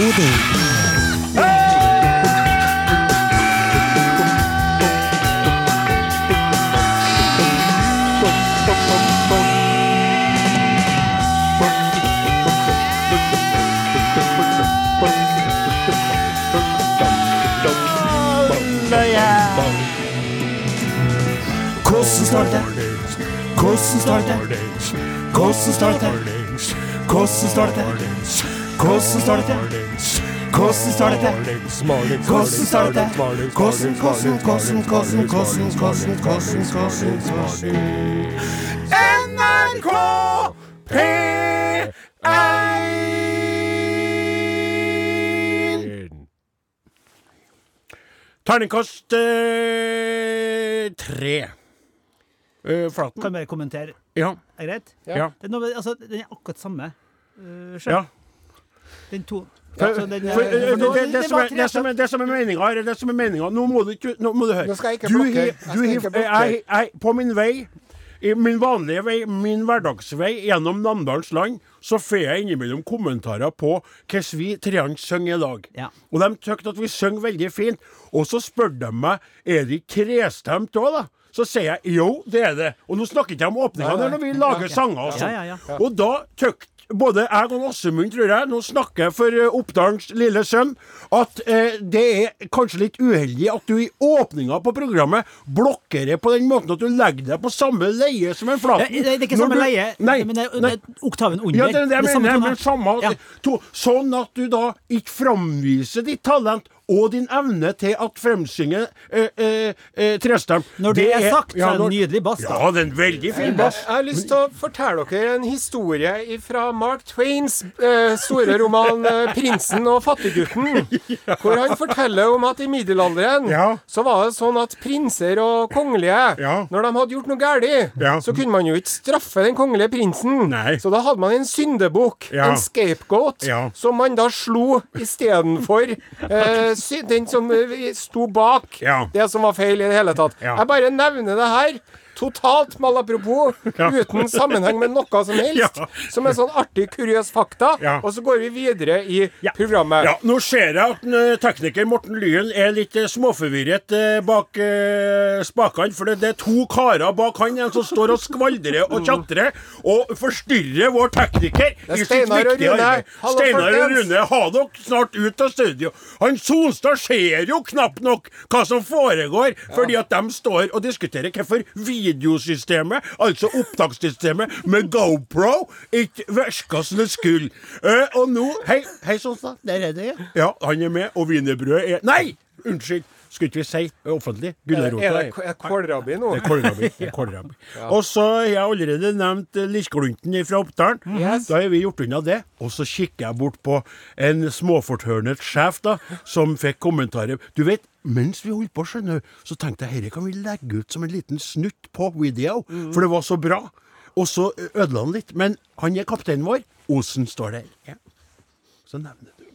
Eden. Kåsen starter. Kåsen starter. Kåsen starter. Kåsen starter. Hvordan står det til? Hvordan står det til? Hvordan står det til? Hvordan, hvordan, hvordan, hvordan, hvordan, hvordan, hvordan, hvordan, NRK P1! Terningkast eh, tre. Uh, flaten. Kan jeg bare kommentere? Ja. Er det greit? Ja. Det er noe, altså, den er akkurat samme. Uh, ja. Den to For, den, for, for nå- det, som er, meninga her, det som er meninga Nå må du Nå må du høre. Nå skal jeg ikke blokke. du skal ikke blokke. jeg- jeg- På min vei i min vanlige vei, min hverdagsvei gjennom Namdalens land, så får jeg innimellom kommentarer på hvordan vi treene synger i dag. Ja. Og de syns at vi synger veldig fint. Og så spør de meg er det trestemt òg, da. Så sier jeg jo, det er det. Og nå snakker jeg ikke om åpninga, er når vi lager sanger og sånn. Ja, ja, ja. Og da tøkt både jeg og Åsemund, tror jeg, nå snakker jeg for uh, Oppdalens lille sønn, at eh, det er kanskje litt uheldig at du i åpninga på programmet blokkerer på den måten at du legger deg på samme leie som en Ja, flaten. det, det er ikke samme du- leie, Nei, men det er, det er oktaven under. Ja, det det, det Det er samme mener. tone. Men samme, Ja. to, sånn at du da ikke framviser ditt talent og din evne til at fremsynge eh, eh, eh. Når det er sagt, så er det når- nydelig bass, da. Ja, det er en veldig fin bass. Jeg har lyst til å fortelle dere en historie fra Mark Twains eh, store roman eh, 'Prinsen og fattiggutten'. Hvor han forteller om at i middelalderen Ja. så var det sånn at prinser og kongelige, Ja. når de hadde gjort noe galt, Ja. så kunne man jo ikke straffe den kongelige prinsen. Nei. Så da hadde man en syndebukk, Ja. en scapegoat, Ja. som man da slo istedenfor eh, den som eh, sto bak Ja. det som var feil i det hele tatt. Ja. Jeg bare nevner det her. Totalt malapropos, uten sammenheng med noe som helst. Som en sånn artig, kuriøs fakta. Og så går vi videre i programmet. Ja, nå ser jeg at eh, tekniker Morten Lyen er litt eh, småforvirret eh, bak spakene. For det, er to karer bak han en som står og skvaldrer og tjatrer og forstyrrer vår tekniker er i sitt viktige arbeid. Steinar og. Rune, ha dere snart ut av studio. Han Solstad ser jo knapt nok hva som foregår, fordi at de står og diskuterer hvorfor videosystemet, altså opptakssystemet med GoPro, ikke virka som det skulle. Eh, og nå Hei, hei Sonstad. Der er det, ja. Ja, han er med. Og wienerbrødet er Nei! Unnskyld. Skulle ikke vi si offentlig? Er Gulrota det er det, kålrabi nå? det er kålrabi. det er. Og så har jeg allerede nevnt eh, Lirklunten fra Oppdalen. Yes. Da har vi gjort unna det. Og så kikker jeg bort på en småfortørnet sjef da, som fikk kommentarer. Du vet, mens vi holdt på, skjønner så tenkte jeg dette kan vi legge ut som en liten snutt på video, Mm. for det var så bra. Og så eh, ødela han litt. Men han er kapteinen vår. Osen står der. Ja. Så nevner du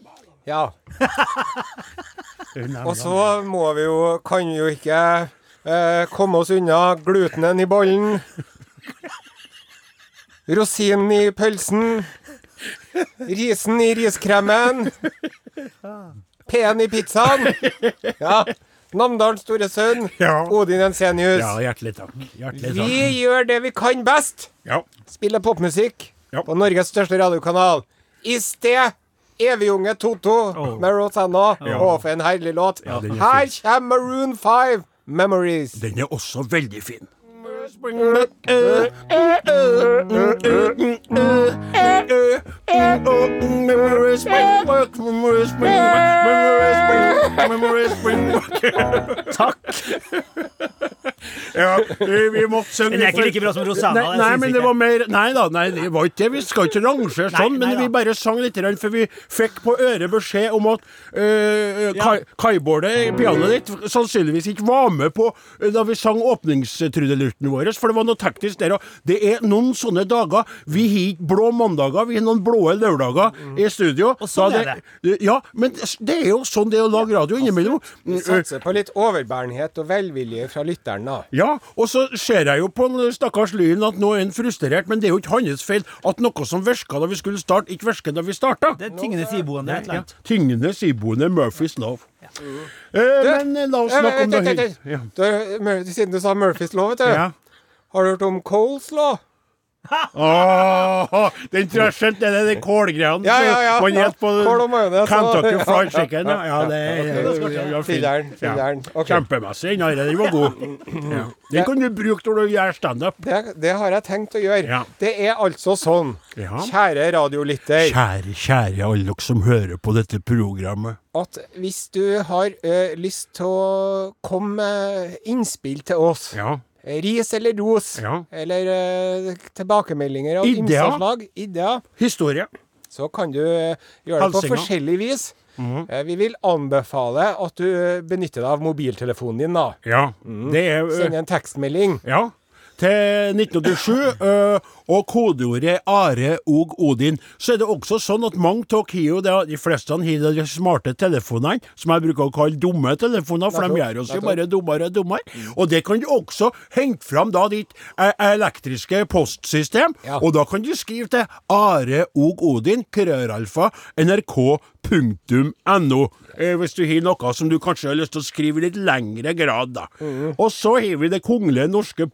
Ja. Og så må vi jo Kan vi jo ikke eh, komme oss unna glutenen i bollen. Rosinen i pølsen. Risen i riskremen. P-en i pizzaen. Ja. Namdalens store sønn. Ja. Odin Ensenius. Ja, hjertelig takk. Hjertelig Vi gjør det vi kan best. Ja. Spiller popmusikk Ja. på Norges største radiokanal. I sted Evig-unge Toto med Rosanna. Å, for en herlig låt. er Her kommer Maroon 5, 'Memories'. Den er også veldig fin. Takk. Ja, vi måtte synge det er ikke like bra som Rosanna, Nei, nei men det var mer Nei da, nei, det var ikke det. Vi skal ikke rangere sånn, men vi bare sang litt, for vi fikk på øret beskjed om at uh, Ja. kaibordet, pianoet ditt, sannsynligvis ikke var med på eh, da vi sang åpningstrudelutten vår, for det var noe teknisk der. òg. det er noen sånne dager. Vi har ikke blå mandager, vi har noen blå lørdager i studio. Og sånn er Ja, men det er jo sånn det er å lage radio innimellom. Satser på litt overbærenhet og velvilje fra lytteren, da. Ja, Ja, og så ser jeg jo på stakkars Lyn at nå er han frustrert, men det er jo ikke hans feil at noe som virka da vi skulle starte, ikke virker da vi starta. Det er tingenes iboende. et eller Ja, annet. tingenes iboende Murphys love. Eh, men eh, la oss Eh, snakke om det. Ja. Siden du sa Murphys lov, vet du. Ja. Har du hørt om Coles law? Åh, den tror jeg skjønte det, er de kålgreiene Ja, ja, ja. man gjetter på kål og majones, Kentucky ja. Fried Chicken. Ja, det er. Filleren. Kjempemessig. Den var god. Ja. Den kan du bruke når du gjør standup. Det, det har jeg tenkt å gjøre. Det er altså sånn, kjære radiolytter, Kjære, kjære alle dere som hører på dette programmet. at hvis du har ø, lyst til å komme med innspill til oss, Ja. Ris eller ros, Ja. eller eh, tilbakemeldinger av innsatslag. ymse slag, ideer, Historie. så kan du eh, gjøre det på forskjellig vis. Eh, Vi vil anbefale at du benytter deg av mobiltelefonen din, da. Ja. Det er ø, Send en tekstmelding. Ja. Til 1987, og kodeordet Are og Odin. Så er det også sånn at mange av har de fleste har de smarte telefonene, som jeg bruker å kalle dumme telefoner, for de gjør oss jo bare dummere og dummere. Og det kan du også hente fram da ditt eh, elektriske postsystem, og da kan du skrive til Are og Odin, krøralfa, nrk.no. no hvis du har noe som du kanskje har lyst til å skrive i litt lengre grad, da. Og så har vi Det kongelige norske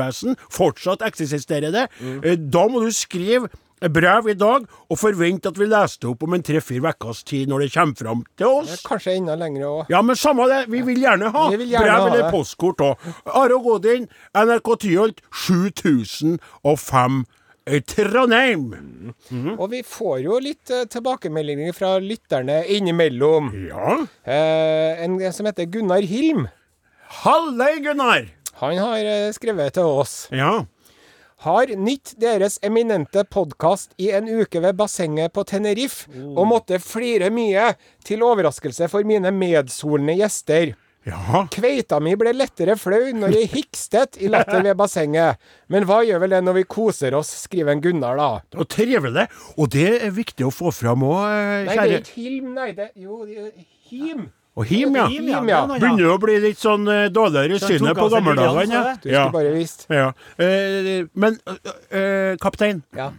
postvesen. Fortsatt eksisterer det. Mm. da må du skrive brev i dag, og forvente at vi leser det opp om en tre-fire ukers tid når det kommer fram til oss. Kanskje enda lenger òg. Ja, men samme det. Vi vil gjerne ha Vi vil gjerne brev ha eller det. postkort òg. Are og Godin, NRK Tyholt, 7005 eh, Trondheim. Og vi får jo litt uh, tilbakemeldinger fra lytterne innimellom. Ja. Uh, en som heter Gunnar Hilm. Hallei, Gunnar. Han har eh, skrevet til oss. Ja. Har nytt deres eminente podkast i en uke ved bassenget på Tenerife, og måtte flire mye, til overraskelse for mine medsolende gjester. Ja. Kveita mi ble lettere flau når jeg hikstet i latter ved bassenget. Men hva gjør vel det når vi koser oss, skriver en Gunnar, da. Og trivelig. Og det er viktig å få fram òg, Nei, det er ikke Hilm, nei. Det, jo, det er Him. Og him, ja. Him, ja. er Begynner å bli litt sånn uh, dårligere i synet på gammeldagene. brillene, Ja. Du Ja. skulle bare visst. Ja. Uh, men uh, kaptein, Ja.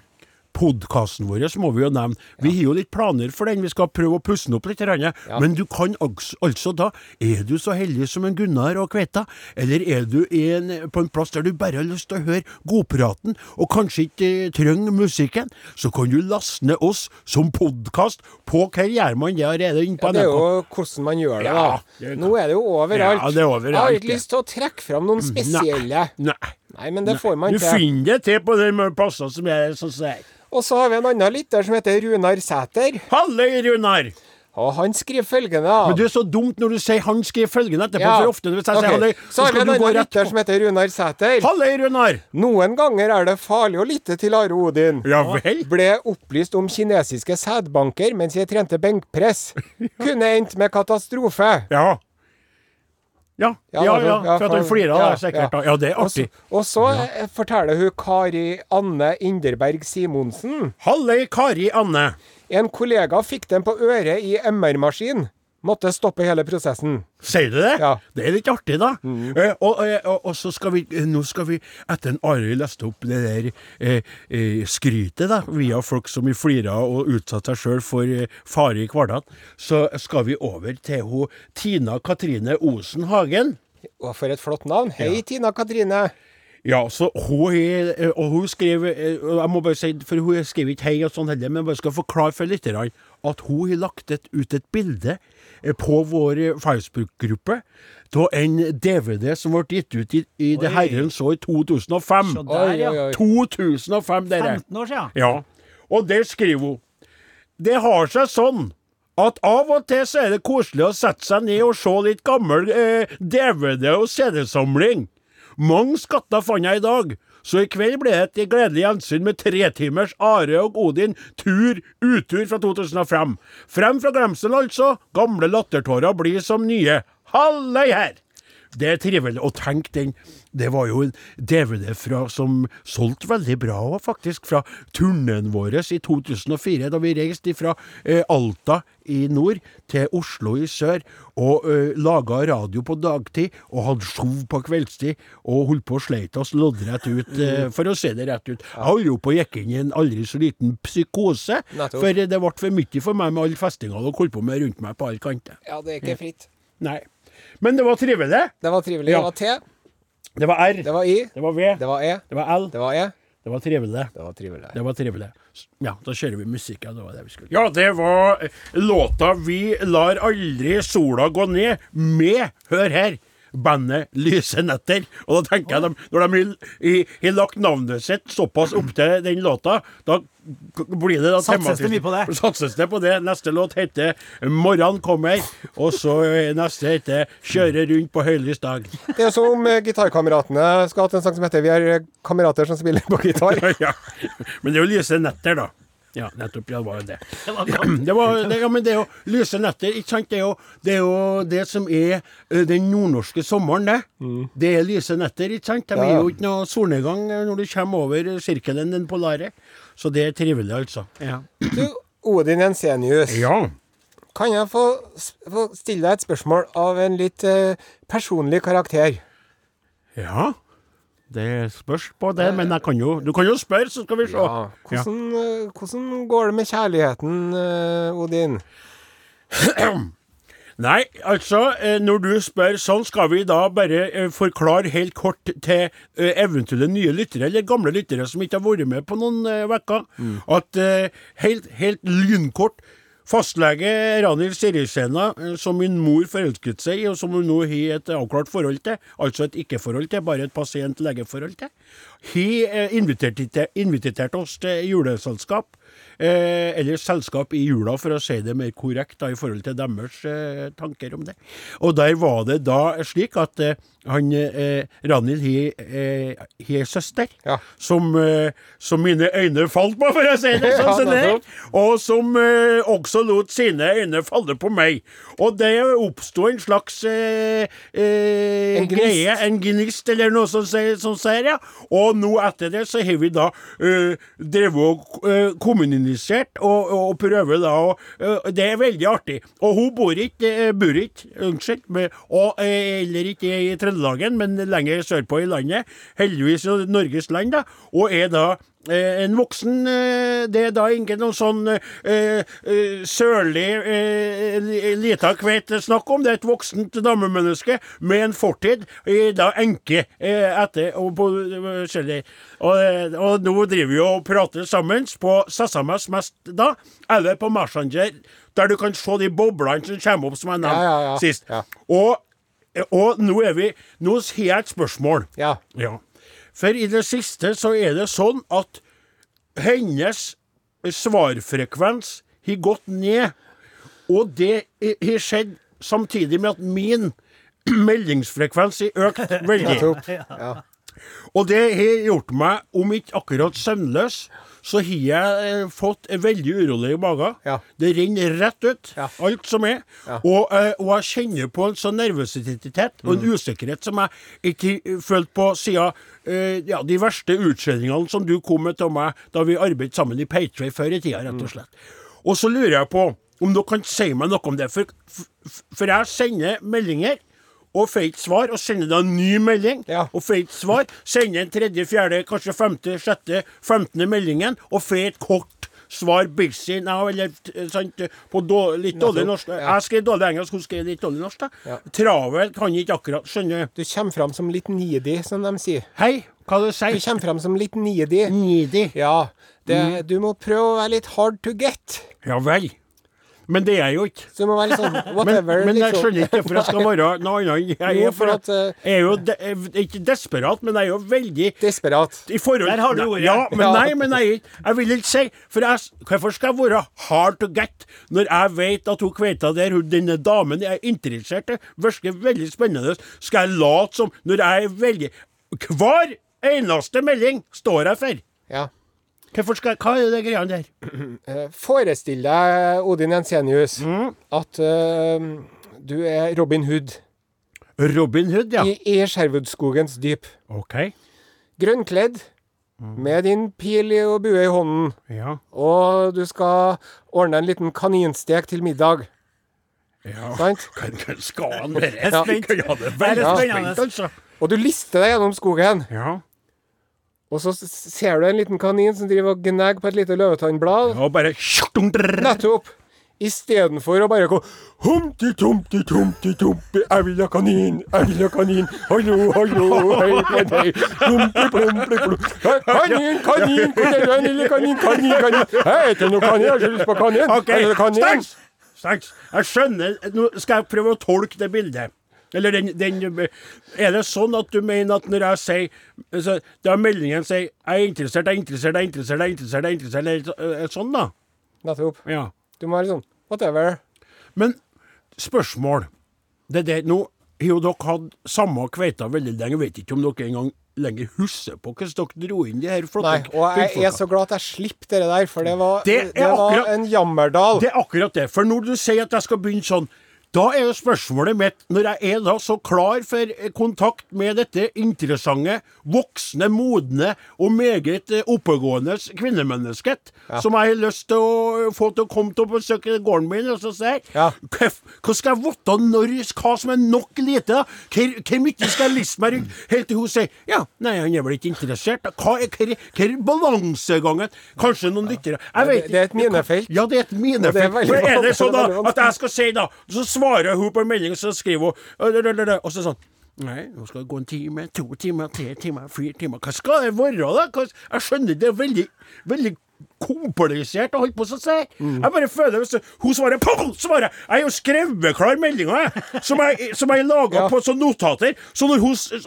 Podkasten vår må vi jo nevne. Vi har jo litt planer for den. Vi skal prøve å pusse den opp litt. Ja. Men du kan altså, da Er du så heldig som en Gunnar og Kveita, eller er du en, på en plass der du bare har lyst til å høre godpraten, og kanskje ikke eh, trenger musikken, så kan du laste ned oss som podkast på Hva gjør man det allerede inne på Ja, det er jo hvordan man gjør det, Ja, da. det er... Nå er det jo overalt. Ja, det er overalt, Jeg har ikke lyst til å trekke fram noen spesielle. Nei. Nei, men det får man ikke. Du finner det til på de plassene som er sånn som det er. Og så har vi en annen lytter som heter Runar Sæter. Halløy, Runar! Og han skriver følgende av. Men du er så dumt når du sier han skriver følgende etterpå, Ja. for ofte hvis jeg okay. sier halløy, Så så har vi en annen rett lytter som heter Runar Sæter. Halløy, Runar! Noen ganger er det farlig å lytte til Are Odin. Ja vel? Ble opplyst om kinesiske sædbanker mens jeg trente benkpress. Kunne endt med katastrofe. Ja. Ja, ja, ja, ja, for at han flirer ja, da, sikkert. Ja, det er Og så, artig. og så eh, forteller hun Kari Anne Inderberg Simonsen. Hallei, Kari Anne. En kollega fikk den på øret i MR-maskin. Måtte stoppe hele prosessen. Sier du det? Ja. Mm. Det er litt artig, da. Eh, og, eh, og, og så skal vi eh, Nå skal vi, etter en Arild leste opp det der eh, eh, skrytet, da, via folk som i flira og utsatt seg sjøl for eh, fare i hverdagen, så skal vi over til ho, Tina Katrine Osen Hagen. Og for et flott navn. Hei, Tina Katrine. Ja, så hun er Og hun skrev eh, Jeg må bare si, for hun skriver ikke hei og sånn heller, men jeg bare skal forklare for lytterne at hun har lagt et, ut et bilde eh, på vår eh, Facebook-gruppe av en DVD som ble gitt ut i, i det herrens år 2005. Så der, ja. Oi, oi, oi. 2005, dere. 15 år siden. Ja. Og der skriver hun Det har seg sånn at av og til så er det koselig å sette seg ned og se litt gammel eh, DVD- og CD-samling. Mange skatter fant jeg i dag, så i kveld ble det et gledelig gjensyn med tretimers Are og Odin tur, utur fra 2005. Frem fra glemselen altså, gamle lattertårer blir som nye. Halløy her! Det er trivelig. å tenke den Det var jo en DVD fra, som solgte veldig bra òg, faktisk. Fra turneen vår i 2004, da vi reiste fra eh, Alta i nord til Oslo i sør. Og eh, laga radio på dagtid, og hadde show på kveldstid. Og holdt på å sleite oss loddrett ut, eh, for å se det rett ut. Jeg holdt jo på å gikk inn i en aldri så liten psykose. Nettopp. For det ble for mye for meg med alle festingene dere holdt på med rundt meg på alle kanter. Ja, det er ikke fritt. Nei. Men det var trivelig. Det var trivelig. Ja. Det var T, Det var R. det var I, Det var V. det var E, Det var L. det var E. Det var trivelig. Det var trivelig. Det var trivelig. Ja, da kjører vi musikk. Ja, det var det vi skulle. Ja, det var låta 'Vi lar aldri sola gå ned' med, hør her, bandet Lyse netter. Og da tenker jeg, de, når de har- lagt navnet sitt såpass opp til den låta, da blir det da Satses det mye på det? Satses det på det. Neste låt heter 'Morran kommer', og så neste heter 'Kjøre rundt på høylys dag'. Det er som om gitarkameratene skal ha hatt en sang som heter 'Vi er kamerater som spiller på gitar'. ja. Men det er jo lyse netter, da. Ja, nettopp. Ja, det var jo det. Det var det, ja, men det er jo lyse netter, ikke sant? Det er jo det, er jo det som er den nordnorske sommeren, det. Det er lyse netter, ikke sant? Det Ja, er jo ikke noe solnedgang når du kommer over sirkelen den polare. Så det er trivelig, altså. Ja. Du, Odin Jensenius, ja. kan jeg få, få stille deg et spørsmål av en litt uh, personlig karakter? Ja. Det spørs på det, men jeg kan jo, du kan jo spørre, så skal vi se. Ja. Hvordan, ja. hvordan går det med kjærligheten, eh, Odin? Nei, altså, eh, når du spør sånn, skal vi da bare eh, forklare helt kort til eh, eventuelle nye lyttere, eller gamle lyttere som ikke har vært med på noen uker, at eh, helt, helt lynkort Fastlege Ranil Sirisena, eh, som min mor forelsket seg i, og som hun nå har et avklart forhold til, altså et ikke-forhold til, bare et pasient-lege-forhold til, har inviterte, invitert, oss til juleselskap. Eh, eller selskap i jula, for å si det mer korrekt da, i forhold til deres eh, tanker om det. Og der var det da slik at eh, han eh, Ranhild har eh, søster, Ja. som, eh, som mine øyne falt på, for å si det sånn som det er, og som eh, også lot sine øyne falle på meg. Og det oppsto en slags En greie, en gnist, eller noe som sier, som sier ja. Og nå etter det så har vi da drevet og eh, kommunisert og, og prøver da å eh, Det er veldig artig. Og hun bor ikke, uh, bor ikke, unnskyld, med, og, heller eller ikke i Trøndelagen, men lenger sørpå i landet. Heldigvis i Norges land, da. Og er da Eh, en voksen eh, Det er da ikke noe sånn eh, eh, sørlig eh, lita kveit snakk om. Det er et voksent damemenneske med en fortid. eh, da enke eh, etter og på eh, forskjellig. Og, eh, og nå driver vi og prater sammen på SMS mest da, eller på Messenger, der du kan se de boblene som kommer opp, som jeg nevnte Ja, ja, ja. sist. Og, og nå er vi Nå har jeg et spørsmål. Ja. Ja. For i det siste så er det sånn at hennes svarfrekvens har gått ned. Og det har skjedd samtidig med at min meldingsfrekvens har økt veldig. Ja. Og det har gjort meg, om ikke akkurat søvnløs, så har jeg eh, fått en veldig urolig mage. Ja. Det renner rett ut, Ja. alt som er. Ja. Og, eh, og jeg kjenner på en sånn nervøsitet og en usikkerhet som jeg ikke har følt på siden eh, ja, de verste utskjellingene som du kom med til meg da vi arbeidet sammen i Patray før i tida, rett og slett. Og så lurer jeg på om dere kan si meg noe om det. For, for jeg sender meldinger. Og får ikke svar, og sender da en ny melding, Ja. og får ikke svar. Sender en tredje, fjerde, kanskje femte, sjette, femtende meldingen, og får et kort svar 'busy now', eller t- sant, på då, litt dårlig norsk. Jeg skrev dårlig engelsk, hun skrev litt dårlig norsk. da. Ja. Travel kan ikke akkurat skjønne. Du kommer fram som litt needy, som de sier. Hei, hva du Du sier kommer fram som litt needy. Needy. Ja. Det, du må prøve å være litt hard to get. Ja vel. Men det er jeg jo ikke. Så det må være litt sånn Men, whatever. men jeg liksom. skjønner ikke hvorfor jeg skal være noe annet. Jeg Jo, er, for at, eh, jeg er jo de, ikke desperat, men jeg er jo veldig Desperat. I forhold Der har du ordet. Ja, men Ja. nei, men jeg, jeg vil ikke si For jeg, hvorfor skal jeg være hard to get når jeg vet at hun kveita der, hun, denne damen jeg er interessert i, virker veldig spennende. Skal jeg late som Når jeg er veldig Hver eneste melding står jeg for. Ja. Skal Hva er det greia der? Eh, Forestill deg, Odin Jensenius, Mm. at eh, du er Robin Hood. Robin Hood, ja. i, i Sherwoodskogens dyp. OK. Grønnkledd, med din pil og bue i hånden. Ja. Og du skal ordne en liten kaninstek til middag. ja. Sant? Skal han være det? Spent. Ja, det er spennende. altså. Og du lister deg gjennom skogen. Ja. Og så ser du en liten kanin som driver og gnager på et lite løvetannblad. Og bare Nettopp. Istedenfor å bare gå Humti, tomti, tomti, tomti, jeg vil ha kanin, jeg vil ha kanin, hallo, hallo, hei, hei, hei, plumpi, plumpi, plump. Kanin, kanin, hvor er den lille kanin, kanin, kanin, jeg heter noe kanin, jeg har ikke lyst på kanin, OK, er kanin? stans! Stans. Jeg skjønner Nå skal jeg prøve å tolke det bildet. Eller den, den Er det sånn at du mener at når jeg sier så, Da meldingen sier 'Jeg er interessert, jeg er interessert, jeg er interessert', jeg er interessert, jeg er interessert, er det er interessert sånn, da? Nettopp. Ja. Du må sånn, whatever. Men spørsmål Det der Nå har jo dere hatt samme kveita veldig lenge. Jeg vet ikke om dere engang lenger husker på hvordan dere dro inn de her flotte Nei, og jeg kvinnfolka. er så glad at jeg slipper det der, for det var, Det det, var akkurat- en jammerdal. Det er akkurat det. For når du sier at jeg skal begynne sånn, da er jo spørsmålet mitt, når jeg er da så klar for eh, kontakt med dette interessante, voksne, modne og meget eh, oppegående kvinnemennesket, som jeg har lyst til å få til å komme til å besøke gården min, og så sier Ja. hva, skal jeg vite når, hva som er nok lite? Hvor, mye skal jeg liste meg rundt? Helt til hun sier ja, nei, han er vel ikke interessert. Hva er, hva er, hva er balansegangen? Kanskje noen lyttere Jeg det- det er et minefelt. Ja, det er et minefelt. er er det sånn da at jeg skal si da Så svarer hun på en melding, så skriver hun Og så sånn Nei, nå skal det gå en time, to timer, tre timer, fire timer. Hva skal det være, da? Jeg skjønner det er veldig, veldig komplisert å holde på sånn. Jeg bare føler hvis Hun svarer pum, svarer jeg. Er jo skrevet klar meldinga. Som jeg, som jeg laga Ja. på sånne notater. Så når hun så,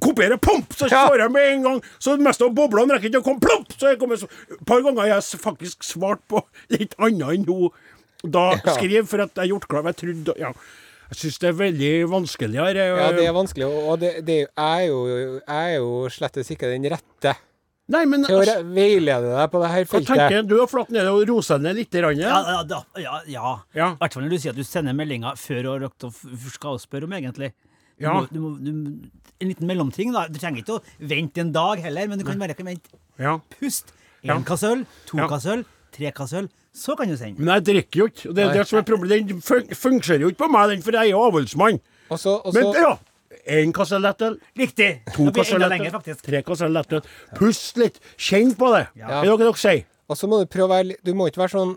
kopierer pump, så Ja. svarer jeg med en gang. Så det meste av boblene rekker ikke å komme plump. Så jeg kommer så Et par ganger har jeg faktisk svart på litt annet enn hun da Ja. skriver, for at jeg gjort klar. Jeg trodde Ja. Jeg syns det er veldig vanskeligere. Ja, det er vanskelig, og og det, det er jo, jeg er jo slettes ikke den rette Nei, men til å altså, veilede deg på det her hva tenker du? har flatt ned og rosa ned litt. Rann, Ja, ja. ja, da, ja, ja. Ja. I hvert fall når du sier at du sender meldinger før du har rukket å spørre om, egentlig. Du Ja. må, du må, du, en liten mellomting, da. Du trenger ikke å vente en dag heller, men du kan bare vente. ja. Pust. Ja. Kasse øl, to Ja. kasse øl, tre kasse øl. Så kan du sende. Men jeg drikker jo ikke. Det det som er problemet. Den fun fungerer jo ikke på meg, den, for jeg er jo avholdsmann. Og så, og Men ja. Én kasse lettøl, Riktig! to kasser lettøl, tre kasser lettøl. Pust litt. Kjenn på det. Ja. Er det noe dere sier? Og så må du prøve å være Du må ikke være sånn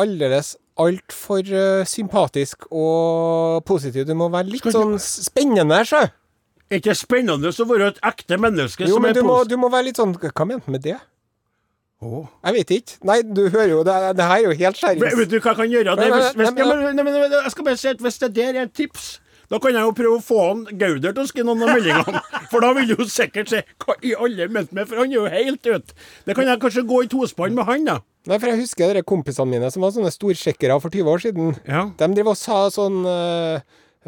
aldeles altfor uh, sympatisk og positiv. Du må være litt Skal ikke- sånn spennende, sjø. Er ikke spennende å være et ekte menneske Jo, som men er du må, positiv? du må være litt sånn Hva mente han med det? Jeg vet ikke. Nei, du hører jo Det, det her er jo helt skjærings... vet du hva jeg kan gjøre? Det, hvis, hvis, nei, men, nei, men, jeg skal bare si at hvis det der er et tips da kan jeg jo prøve å få han Gauder til å skrive noen av meldingene. For da vil du sikkert se hva i alle mente med, for han er jo helt ute. Det kan jeg kanskje gå i tospann med han, da. Nei, for jeg husker de kompisene mine som var sånne storsjekkere for 20 år siden. Ja. De driver og sa sånn eh,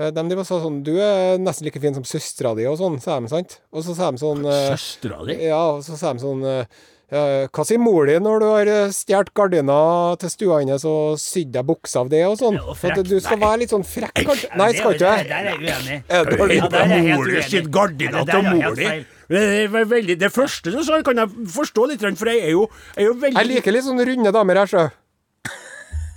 De driver og sa sånn Du er nesten like fin som søstera di, og sånn, sa de, sant? Og så sa de sånn eh, Søstera di? Ja, og så sa de sånn eh, Hva sier mor di når du har eh, stjålet gardina til stua hennes og sydd deg bukse av det og sånn? Du skal være litt sånn frekk, kanskje? Nei, skal skal ikke det- jeg? Der er jeg uenig. Er helt Mor di sitt gardina til mor di. Det, var veldig, det første du sa, kan jeg forstå litt, for jeg er jo, jeg er jo veldig Jeg liker litt sånn runde damer, jeg, sjø.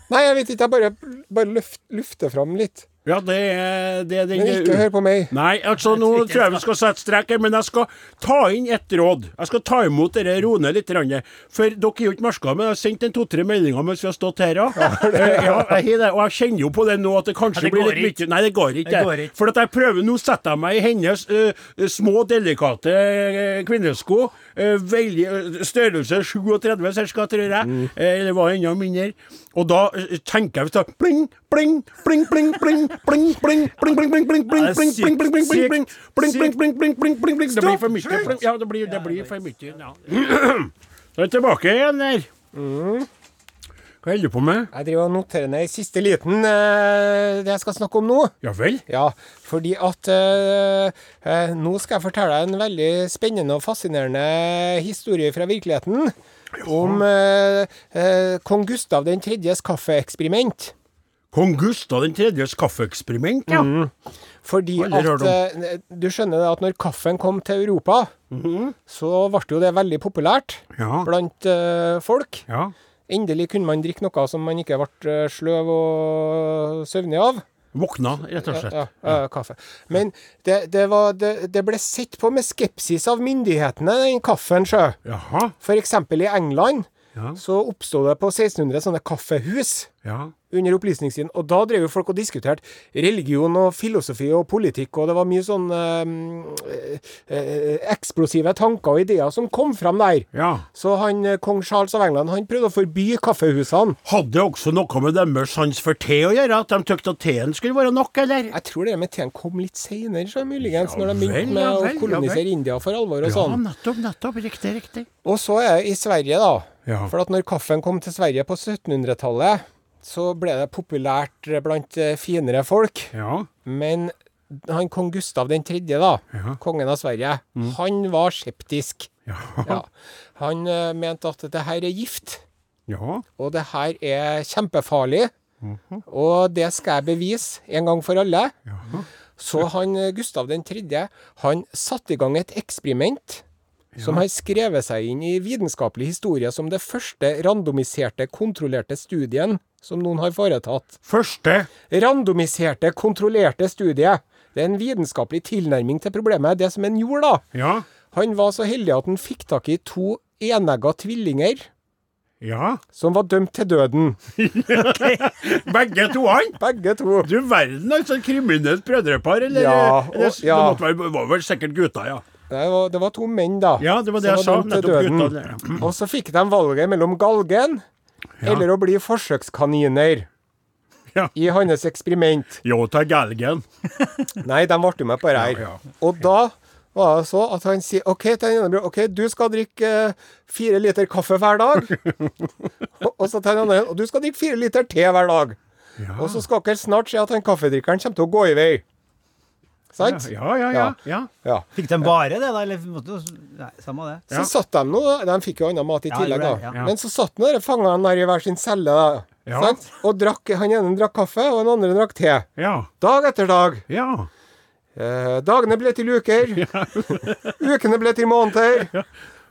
Nei, jeg vet ikke. Jeg bare, bare luft, lufter fram litt. Ja, det er, det er den Men ikke hør på meg. Nei, altså nå tror jeg vi skal sette strek her, men jeg skal ta inn et råd. Jeg skal ta imot dere roende litt. For dere er jo ikke merka, men jeg har sendt en to-tre meldinger mens vi har stått her. Ja. Eh, ja, jeg har det, og jeg kjenner jo på det nå at det kanskje Ja, det blir litt mye Nei, det går ikke. Det går ikke. For at jeg prøver Nå setter jeg meg i hennes uh, små, delikate uh, kvinnesko. Uh, veldig, eh, størrelse 37 ca., tror jeg. Mm. Eh, det var enda mindre. Og da eh, tenker jeg hvis da pling, pling, pling, pling, pling, Det blir for mye. Ja, det blir, det blir for mye. Ja. Så er jeg tilbake igjen der. Hva holder du på med? Jeg driver og noterer ned i siste liten eh, det jeg skal snakke om nå. Ja vel? Ja, fordi at eh, eh, nå skal jeg fortelle deg en veldig spennende og fascinerende historie fra virkeligheten. Om eh, eh, kong Gustav den tredjes kaffeeksperiment. Kong Gustav den tredjes kaffeeksperiment, ja. Fordi at eh, Du skjønner det at når kaffen kom til Europa, så ble jo det veldig populært Ja. blant eh, folk. ja. Endelig kunne man drikke noe som man ikke ble eh, sløv og søvnig av. Våkna, rett og slett. Ja, ja, kaffe. Men det, det, var, det, det ble sett på med skepsis av myndighetene, den kaffen, sjø. F.eks. I England så oppsto det på 1600 sånne kaffehus Ja. under opplysningstiden. Og da drev jo folk og diskuterte religion og filosofi og politikk, og det var mye sånn eh, eksplosive tanker og ideer som kom fram der. ja. Så han, eh, kong Charles av England han prøvde å forby kaffehusene. Hadde det også noe med deres sans for te å gjøre? At de tykte at teen skulle være nok, eller? Jeg tror det med teen kom litt seinere, så muligens, Ja når de begynte med ja å ja kolonisere. India for alvor og Ja, sånn. nettopp, nettopp. Riktig, riktig. Og så er det i Sverige, da. Ja. For at når kaffen kom til Sverige på 1700-tallet, så ble det populært blant eh, finere folk. Ja. Men han kong Gustav 3., da, Ja. kongen av Sverige, han var skeptisk. Ja. Ja. Han uh, mente at det her er gift, Ja. og det her er kjempefarlig. Og det skal jeg bevise en gang for alle. Så han eh, Gustav 3., han satte i gang et eksperiment. Som har skrevet seg inn i vitenskapelig historie som det første randomiserte, kontrollerte studien som noen har foretatt. Første Randomiserte, kontrollerte studie. Det er en vitenskapelig tilnærming til problemet. Det som en gjorde, da. Ja. Han var så heldig at han fikk tak i to enegga tvillinger Ja. som var dømt til døden. Begge to han? Begge to. Du verden, altså. Kriminelt brødrepar, eller? Ja, og- ja. Det måtte være, var vel sikkert gutta, ja. Det var, det var to menn, da. Ja, det var det jeg sa. Nettopp gutta. der. Og så fikk de valget mellom galgen eller å bli forsøkskaniner Ja. i hans eksperiment. Jo, ta galgen. Nei, de ble med på det her. Ja. Og da var det så at han sier OK, ene bror, OK, du skal drikke eh, fire liter kaffe hver dag. og, og så til den andre og du skal drikke fire liter te hver dag. Og så skal dere snart se at han kaffedrikkeren kommer til å gå i vei. Sant? Ja, ja, ja. ja. Ja. Fikk de bare det, da? Eller måtte Nei, samme det. Så satt de nå De fikk jo annen mat i tillegg, da. Men så satt nå fangene der i hver sin celle, da. Ja. Sant? Og drakk, han ene drakk kaffe, og den andre drakk te. Ja. Dag etter dag. ja. Eh, dagene ble til uker. Ukene ble til måneder.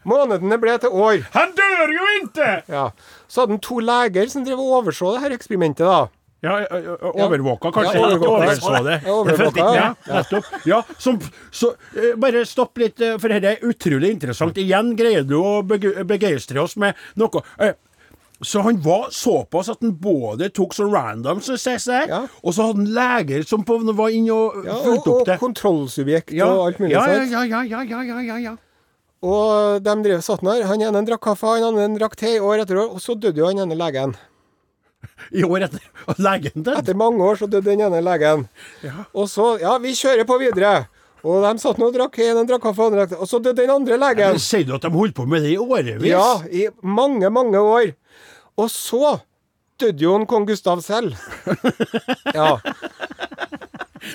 Månedene ble til år. Han dør jo ikke! Ja. Så hadde han to leger som drev og overså det her eksperimentet, da. Ja, overvåka, kanskje. Ja, overvåka. det. Overvåka, Ja, ja. nettopp. Ja, som, så bare stopp litt, for dette er utrolig interessant. Igjen greier du å begeistre oss med noe. Så han var såpass at han både tok sånn random, som sies der, Ja. og så hadde han leger som på, var inne og Ja, og, fulgte opp og det. kontrollsubjekt Ja, og alt mulig ja, sånt. ja, ja, ja, ja, ja, ja, ja. Og de drev satt der. Han ene drakk kaffe, han andre drakk te år etter år, og så døde jo han ene legen. I år etter. Legen døde. Etter mange år så døde den ene legen. Og så Ja, vi kjører på videre. Og de satt nå og drakk en drakk kaffe, andre drakk. Og så døde den andre legen. Sier du at de holdt på med det i årevis? Ja, i mange, mange år. Og så døde jo en kong Gustav selv. Ja.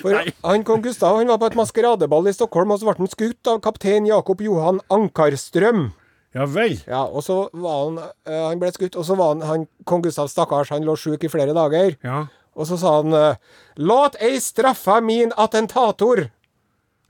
For han kong Gustav han var på et maskeradeball i Stockholm, og så ble han skutt av kaptein Jakob Johan Ankarstrøm. Ja vel. Ja, og så var han eh, Han ble skutt, og så var han, han kong Gustav stakkars, han lå sjuk i flere dager. Ja. Og så sa han eh, Låt ei straffa min attentator.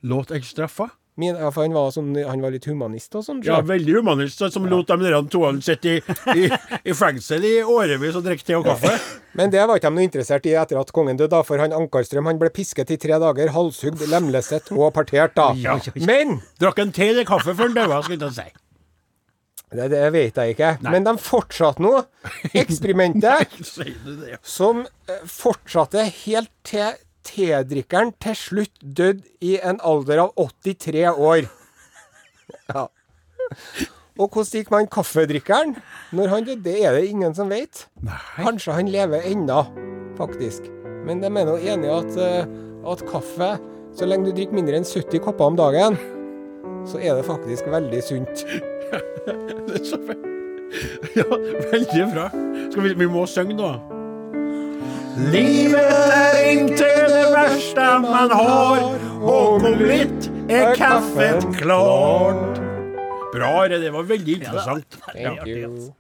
Låt ei straffa? Min, ja, for han var, sånn, han var litt humanist og sånn. Ja, veldig humanist, som som lot de der toene sitte i, i, i fengsel i årevis og drikke te og kaffe. Men det var ikke de noe interessert i etter at kongen døde, for han Ankarstrøm han ble pisket i tre dager, halshugd, lemlestet og partert, da. Ja. Men Drakk en te eller kaffe før han døde, skulle jeg si. Det, det vet jeg ikke. Men de fortsatte nå eksperimentet, som eh, fortsatte helt til tedrikkeren til slutt døde i en alder av 83 år. Ja. Og hvordan gikk man kaffedrikkeren når han døde? Det er det ingen som vet. Nei. Kanskje han lever ennå, faktisk. Men de er nå enige at, eh, at kaffe, så lenge du drikker mindre enn 70 kopper om dagen, så er det faktisk veldig sunt. Det er så Ja, veldig bra. Skal vi, vi må synge nå. Livet er inntil det verste man har, og om litt er kaffen klart. Bra, det var veldig interessant. Thank you.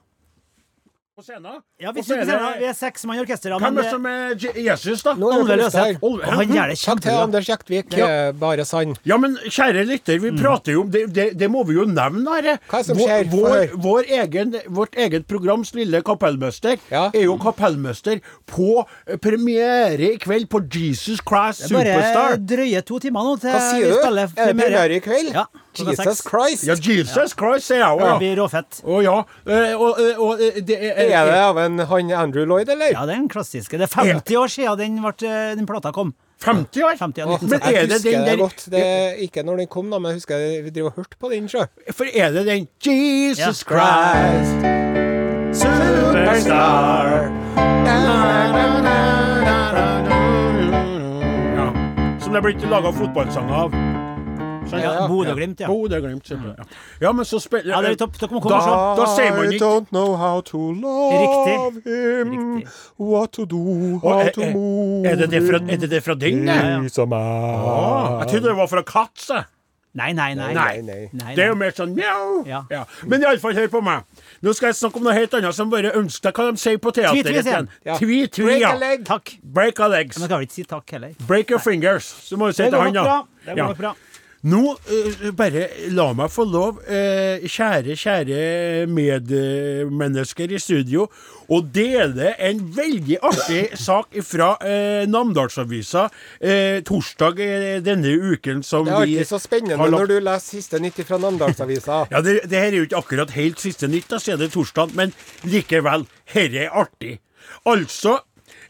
På scenen. Ja, vi sitter på scenen. Vi er seks mann i orkesteret. Hvem er det- som er Jesus, da? Nå er Olve. Løseth. Han gjør det Takk til kjempebra. Anders Jektvik. Ja. eh, Bare sann. Ja, men kjære lytter, vi prater jo om det, det, det må vi jo nevne, dette. Hva som Vår, skjer? Vår, vår egen, vårt eget programs lille kapellmester Ja. er jo kapellmester på eh, premiere i kveld på Jesus Christ Superstar. Det er bare Superstar. drøye to timer nå til Hva sier vi du? premiere. Er det premiere i kveld? Ja, Jesus. Christ. Ja, Jesus Christ, sier jeg Det blir råfett. Å ja. Eh, Og, eh, det er, Er det av en han Andrew Lloyd, eller? Ja, det er den klassiske. Det er 50 år siden den, ble, den plata kom. 50 år? 50 år, Men jeg er det husker den det der- godt. Det er ikke når den kom, da, men jeg husker vi driver og hørte på den. sjø. For er det den Jesus Ja. Christ Superstar Ja. Som det er blitt laga fotballsanger av. Ja, ja. Bodø-Glimt, ja. Bodø-Glimt. Ja. ja, men så spiller Ja, det er topp. Da, da sier man I don't know how to love Riktig. him, Riktig. what to do, how er, to move er, det det fra, er det det fra den? Det? ja. He's a man. Å, jeg trodde det var fra Katz. jeg. Nei, nei, nei. Nei. nei. Nei, Det er jo mer sånn mjau. Ja. Ja. Men iallfall, hør på meg. Nå skal jeg snakke om noe helt annet som bare ønsker deg hva de sier på teateret. Tvi, tvi. Tvi, tvi, Break ja. a leg. Takk. Break a legs. Men kan vel ikke si takk heller. Break your fingers. Så må du si Det til han, da. bra. Det går bra. Nå, eh, bare la meg få lov, eh, kjære, kjære medmennesker i studio, å dele en veldig artig sak fra eh, Namdalsavisa eh, torsdag eh, denne uken som Det er alltid så spennende lagt- når du leser siste nytt fra Namdalsavisa. Ja, det, det her er jo ikke akkurat helt siste nytt, da, siden det er torsdag, men likevel, herre er artig. Altså,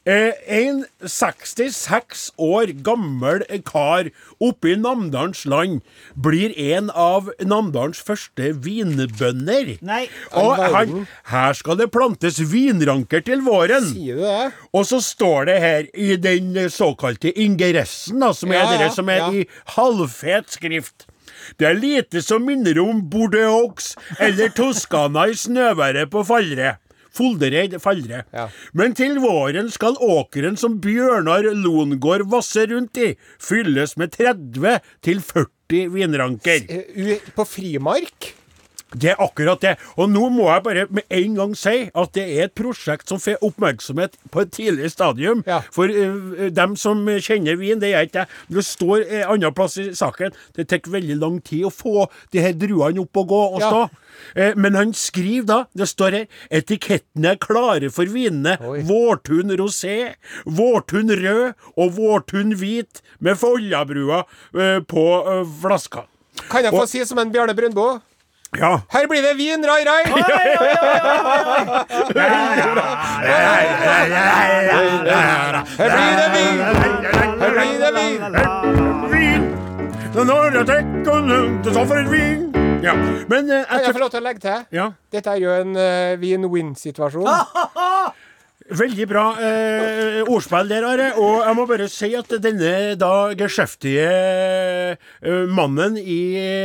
eh, en 66 år gammel kar oppe i Namdalens land blir en av Namdalens første vinbønder. Nei. Og han, her skal det plantes vinranker til våren. Sier du det? Og så står det her i den såkalte ingressen, da, som Ja, er dere som er ja. i halvfet skrift. Det er lite som minner om Bordeaux eller Toskana i snøværet på Fallre. Foldereid Faldre. Ja. Men til våren skal åkeren som Bjørnar Longård vasser rundt i, fylles med 30 til 40 vinranker. Eh, På frimark? Det er akkurat det. Og nå må jeg bare med en gang si at det er et prosjekt som får oppmerksomhet på et tidlig stadium. Ja. For uh, dem som kjenner vin, det gjør ikke jeg. Det står en annen plass i saken. Det tar veldig lang tid å få de her druene opp og gå og Ja. stå. Eh, Men han skriver da, det står her, etikettene er klare for vinene. Oi. Vårtun rosé, Vårtun rød og Vårtun hvit med Follabrua eh, på flaska. Kan jeg få si som en Bjarne Brøndbo? Ja. Her blir det vin, rai, rai! Her blir det vin! Her blir det vin! Vin! Når jeg tenker så for et vin. Ja, men jeg, Kan jeg får få lov til å legge til? ja, Dette er jo en uh, win-win-situasjon. Veldig bra eh, ordspill der, Are. Og jeg må bare si at denne da geskjeftige eh, mannen i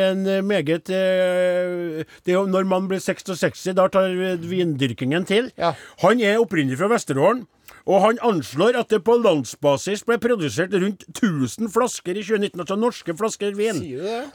en meget eh, Det når man blir 66, da tar vindyrkingen til. Ja. Han er opprinnelig fra Vesterålen. Og han anslår at det på landsbasis ble produsert rundt 1000 flasker i 2019, altså norske flasker vin.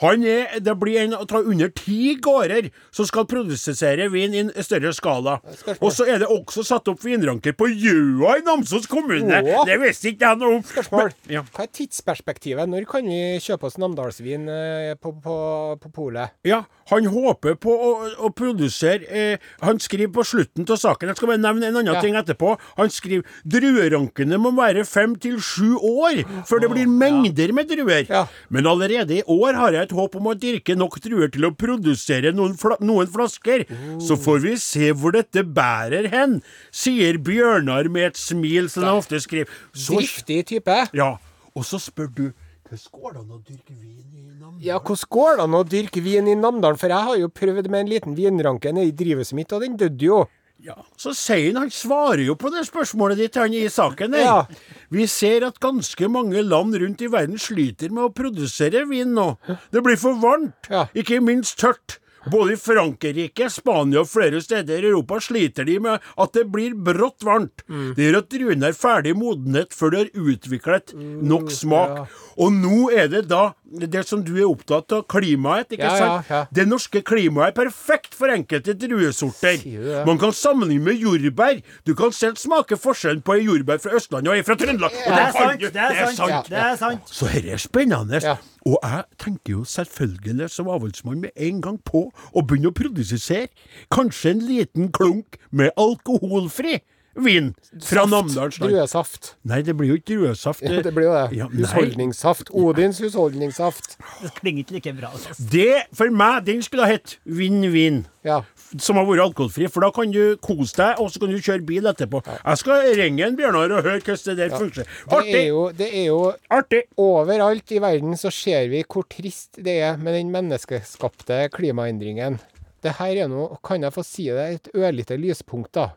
Han er, det blir en ta under ti gårder som skal produsere vin i en større skala. Og så er det også satt opp vinranker på Gjøa i Namsos kommune. Åh. Det visste ikke jeg noe om. Spørsmål. Men- Ja. Hva er tidsperspektivet? Når kan vi kjøpe oss namdalsvin eh, på, på, på polet? Ja, han håper på å, å produsere eh, Han skriver på slutten av saken Jeg skal bare nevne en annen Ja. ting etterpå. Han skriver druerankene må være fem til sju år før det blir mengder med druer. Ja. Men allerede i år har jeg et håp om å dyrke nok druer til å produsere noen, fla noen flasker. Så får vi se hvor dette bærer hen, sier Bjørnar med et smil, som han ofte skriver. Så, Driftig type. ja, og så spør du hvordan går det an å dyrke vin i Namdalen? Ja, hvordan går det an å dyrke vin i Namdalen? For jeg har jo prøvd med en liten vinranke nede i drivhuset mitt, og den døde jo. Ja, så sier han, han svarer jo på det spørsmålet ditt han i saken her. Ja. Vi ser at ganske mange land rundt i verden sliter med å produsere vin nå. Det blir for varmt, Ja. ikke minst tørt. Både i Frankrike, Spania og flere steder i Europa sliter de med at det blir brått varmt. Mm. Det gjør at druene er ferdig modnet før de har utviklet nok smak. Og nå er det da det som du er opptatt av, klimaet, ikke Ja, ja, sant? ja. Det norske klimaet er perfekt for enkelte druesorter. Det? Man kan sammenligne med jordbær. Du kan selv smake forskjellen på ei jordbær fra Østlandet og ei fra Trøndelag. Det er sant! Det er sant! Det er sant. Så dette er spennende. Ja. Og jeg tenker jo selvfølgelig som avholdsmann med en gang på å begynne å produsere kanskje en liten klunk med alkoholfri vin fra Namdalsland. Druesaft. Nei, det blir jo ikke druesaft. Ja, det blir jo det. Ja, husholdningssaft. Odins husholdningssaft. Det klinger ikke like bra. Altså. Det, for meg, den skulle ha hett Vinn-Vinn. Ja. Som har vært alkoholfri, for da kan du kose deg, og så kan du kjøre bil etterpå. Jeg skal ringe en Bjørnar og høre hvordan det der funker. Det er jo, det er jo Artig! Overalt i verden så ser vi hvor trist det er med den menneskeskapte klimaendringen. Det her er nå, kan jeg få si det, et ørlite lyspunkt, da.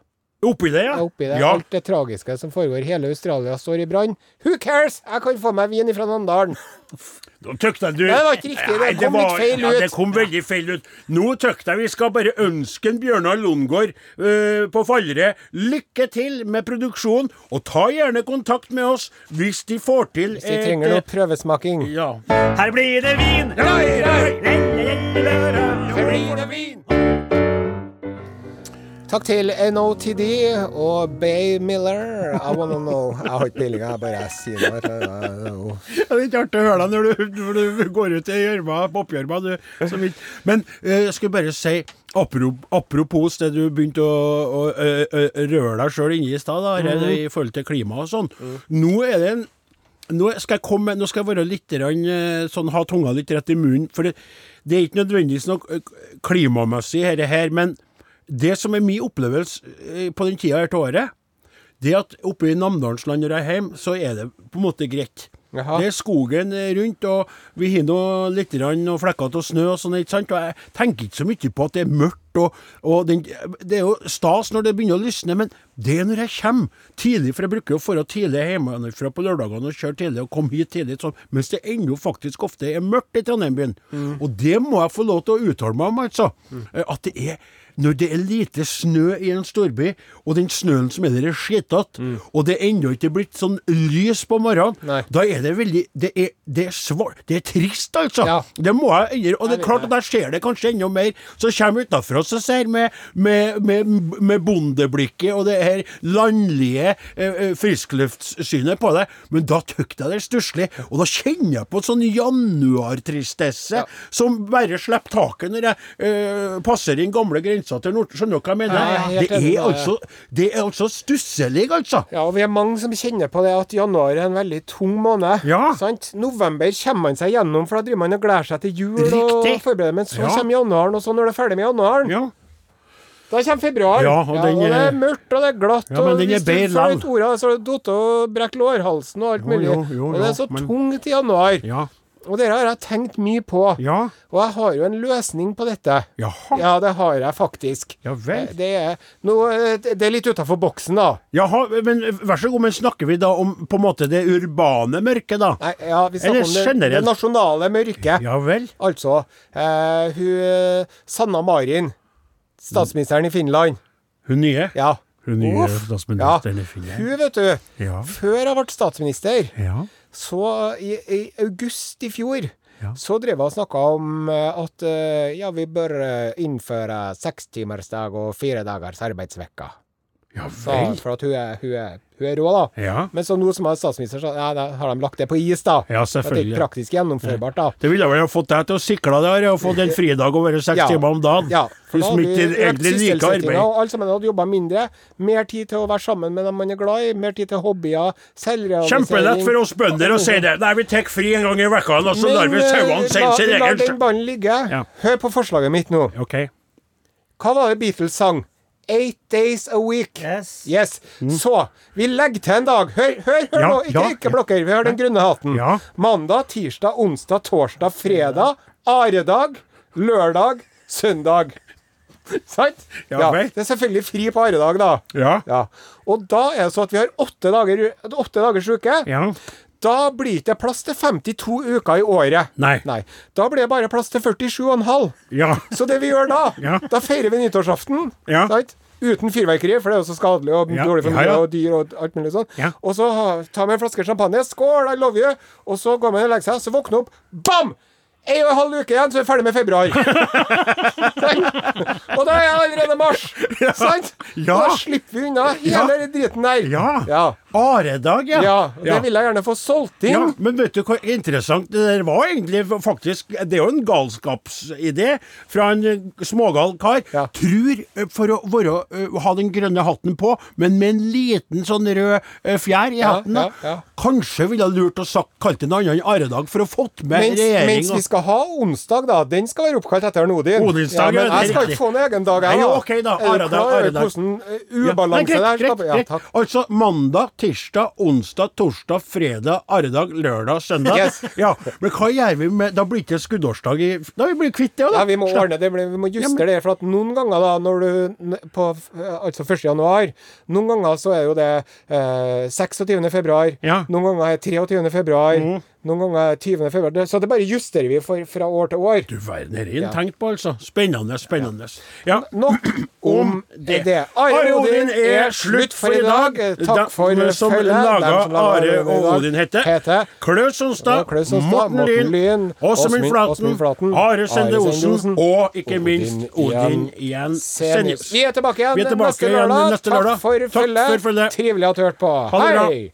Oppi det, ja? Det er oppi det. ja. Alt det tragiske som foregår. Hele Australia står i brann. Who cares? Jeg kan få meg vin fra Namdalen. Nå tykte du det var ikke riktig. Det Nei, kom litt feil ja, ut. det kom veldig feil ut. Nå tykte jeg vi skal bare ønske Bjørnar Lundgaard øh, på Fallre lykke til med produksjonen, og ta gjerne kontakt med oss hvis de får til Hvis de trenger noe prøvesmaking. Ja. Her blir det vin! Takk til NOTD og Bay Miller. I wanna know. Jeg har ikke peiling, jeg bare sier noe. Det er ikke artig å høre deg når du, når du går ut i gjørma, popgjørma. Men eh, jeg skulle bare si, apropos, det du begynte å, å, å, å røre deg sjøl inni i stad, mm. i forhold til klima og sånn. Nå er det en nå skal jeg komme, nå skal jeg være litt eh, sånn, ha tunga litt rett i munnen. For det, det er ikke nødvendigvis noe klimamessig, dette her. Men det som er min opplevelse eh, på den tida her til året, det at oppe i Namdalsland når jeg er hjemme, så er det på en måte greit. Jaha. Det er skogen eh, rundt, og vi har nå litt grann flekker og snø og sånn, ikke sant. Og jeg tenker ikke så mye på at det er mørkt, og, og den, det er jo stas når det begynner å lysne, men det er når jeg kommer tidlig, for jeg bruker jo å dra tidlig hjemmefra på lørdagene og kjøre tidlig og komme hit tidlig, sånn, mens det ennå faktisk ofte er mørkt i Trondheim byen. Og det må jeg få lov til å uttale meg om, altså. Mm. At det er når det er lite snø i en storby, og den snøen som er der er skitete, og det er ennå ikke blitt sånn lys på morgenen, Nei. da er det veldig Det er, det er svart Det er trist, altså. Ja. Det må jeg endre. Og det er klart at der skjer det kanskje enda mer, så kommer utafra og ser med, med, med, med bondeblikket og det her landlige eh, eh, friskluftssynet på deg, men da tykte jeg det stusslig, og da kjenner jeg på sånn januartristesse som bare slipper taket når jeg eh, passer inn gamle grenser til Nord... Skjønner du hva jeg mener? Jeg er det, er altså, det er altså stusselig, altså. Ja, og vi er mange som kjenner på det at januar er en veldig tung måned. Ja. Sant? November kommer man seg gjennom, for da driver man og gleder seg til jul Riktig. og forbereder. Men så Ja. kommer januaren, og så når det er ferdig med januaren, Ja. da kommer februar. Ja, og den det er- er mørkt, og det er glatt. Ja, men og den er hvis du får litt orda, så har du datt og brekt lårhalsen og alt Jo, mulig. jo, jo, jo, og det er så men- tungt i januar. Ja. Og dette har jeg tenkt mye på. Ja. Og jeg har jo en løsning på dette. Jaha. Ja, det har jeg faktisk. Ja vel. Det er, noe, det er litt utafor boksen, da. Jaha, men vær så god, men snakker vi da om på en måte det urbane mørket, da? Nei, ja, vi Eller snakker om det, generelt. det nasjonale mørket. Ja vel? Altså, eh, hun eh, Sanna Marin, statsministeren i Finland. Hun nye? Ja. Hun nye Uff. statsministeren i Finland? Hun, vet du, Ja. før jeg ble statsminister, Ja. Så i, i august i fjor Ja. så drev jeg og snakka om eh, at eh, ja, vi bør eh, innføre sekstimersdag og fire dagers arbeidsvekka. Ja vel? for at hun er, hun er, hun er rå, da. Ja. Men så nå som er statsminister, så ja, har de lagt det på is, da. Ja, At det er praktisk gjennomførbart, da. Det ville vel ha fått deg til å sikle der og fått en fridag og være seks timer om dagen. Ja, for da hadde du egentlig sysselsettinga, arbeid. og alle sammen hadde jobba mindre. Mer tid til å være sammen med dem man er glad i, mer tid til hobbyer, selvrealisering Kjempelett for oss bønder å si det. Nei, vi tar fri en gang i uka, og så lar vi sauene eh, sende la, sin la den ballen ligge. Hør på forslaget mitt nå. OK. Hva var det Beatles sang? Eight days a week. Yes. Yes. Så vi legger til en dag. Hør, hør, hør Mm. Ja, nå! Ikke, ja. ikke blokker. Vi har den grønne hatten. Ja. Mandag, tirsdag, onsdag, torsdag, fredag. Aredag. Lørdag. Søndag. Sant? Ja. Det er selvfølgelig fri på aredag, da. Ja. Ja. Og da er det så at vi har åtte dager, åtte dagers uke. Ja. Da blir det plass til 52 uker i året. Nei. Da blir det bare plass til 47,5. Ja. Så det vi gjør da, Ja. da feirer vi nyttårsaften. Ja. Sant? Uten fyrverkeri, for det er jo så skadelig og Ja, dårlig for miljøet og dyr og alt mulig sånn. Ja. Og så tar vi en flaske champagne. Skål, I love you! Og så går man og legger seg, så våkner opp. Bam! En og en halv uke igjen, så er vi ferdig med februar. og da er jeg allerede mars. Sant? Ja. Da slipper vi unna hele ja. driten der. Ja. Ja. Aredag, ja. Ja, Det det vil jeg gjerne få solgt inn. Ja, men vet du hva interessant det der var egentlig faktisk Det er jo en galskapsidé fra en eh, smågal kar. Ja. Tror eh, for å være, eh, ha den grønne hatten på, men med en liten sånn rød fjær i hatten. da. ja, ja. Kanskje ville ha lurt å sagt kalt en annen aredag for å fått med Mens, mens vi skal ha onsdag, da. Den skal være oppkalt etter Odin. Odinsdag, ja, ja, men jeg skal ikke få en egen dag, jeg. Nei, ok da, Aredag, Aredag. hvordan eh, Ja, nei, ubalanse greit, greit. Ja, greit. takk. Altså mandag, tirsdag, onsdag, torsdag, fredag, arredag, lørdag, søndag. Yes. Ja, Men hva gjør vi med Da blir det ikke skuddårsdag i Da blir vi kvitt det, da. Ja, vi må ordne det, vi må justere det. For at noen ganger, da, når du på eh, Altså 1. januar Noen ganger så er jo det eh, 26. februar. Ja. Mm. Noen ganger er det 23. februar. Noen ganger er 20. februar. Det- Så det bare justerer vi for, fra år til år. Du verden, dette er tenkt på, altså. Spennende, spennende. Ja. Nok om det. Are Odin er slutt for i dag. Takk for følget. som laga Are og Odin heter Klaus Sonstad, Morten Lyn, Åsmund- Flaten, Are Sende Osen og ikke minst Odin igjen Senius. Vi er tilbake igjen, neste, lørdag. Takk for følget. Trivelig at du hørte på. Det. Hei!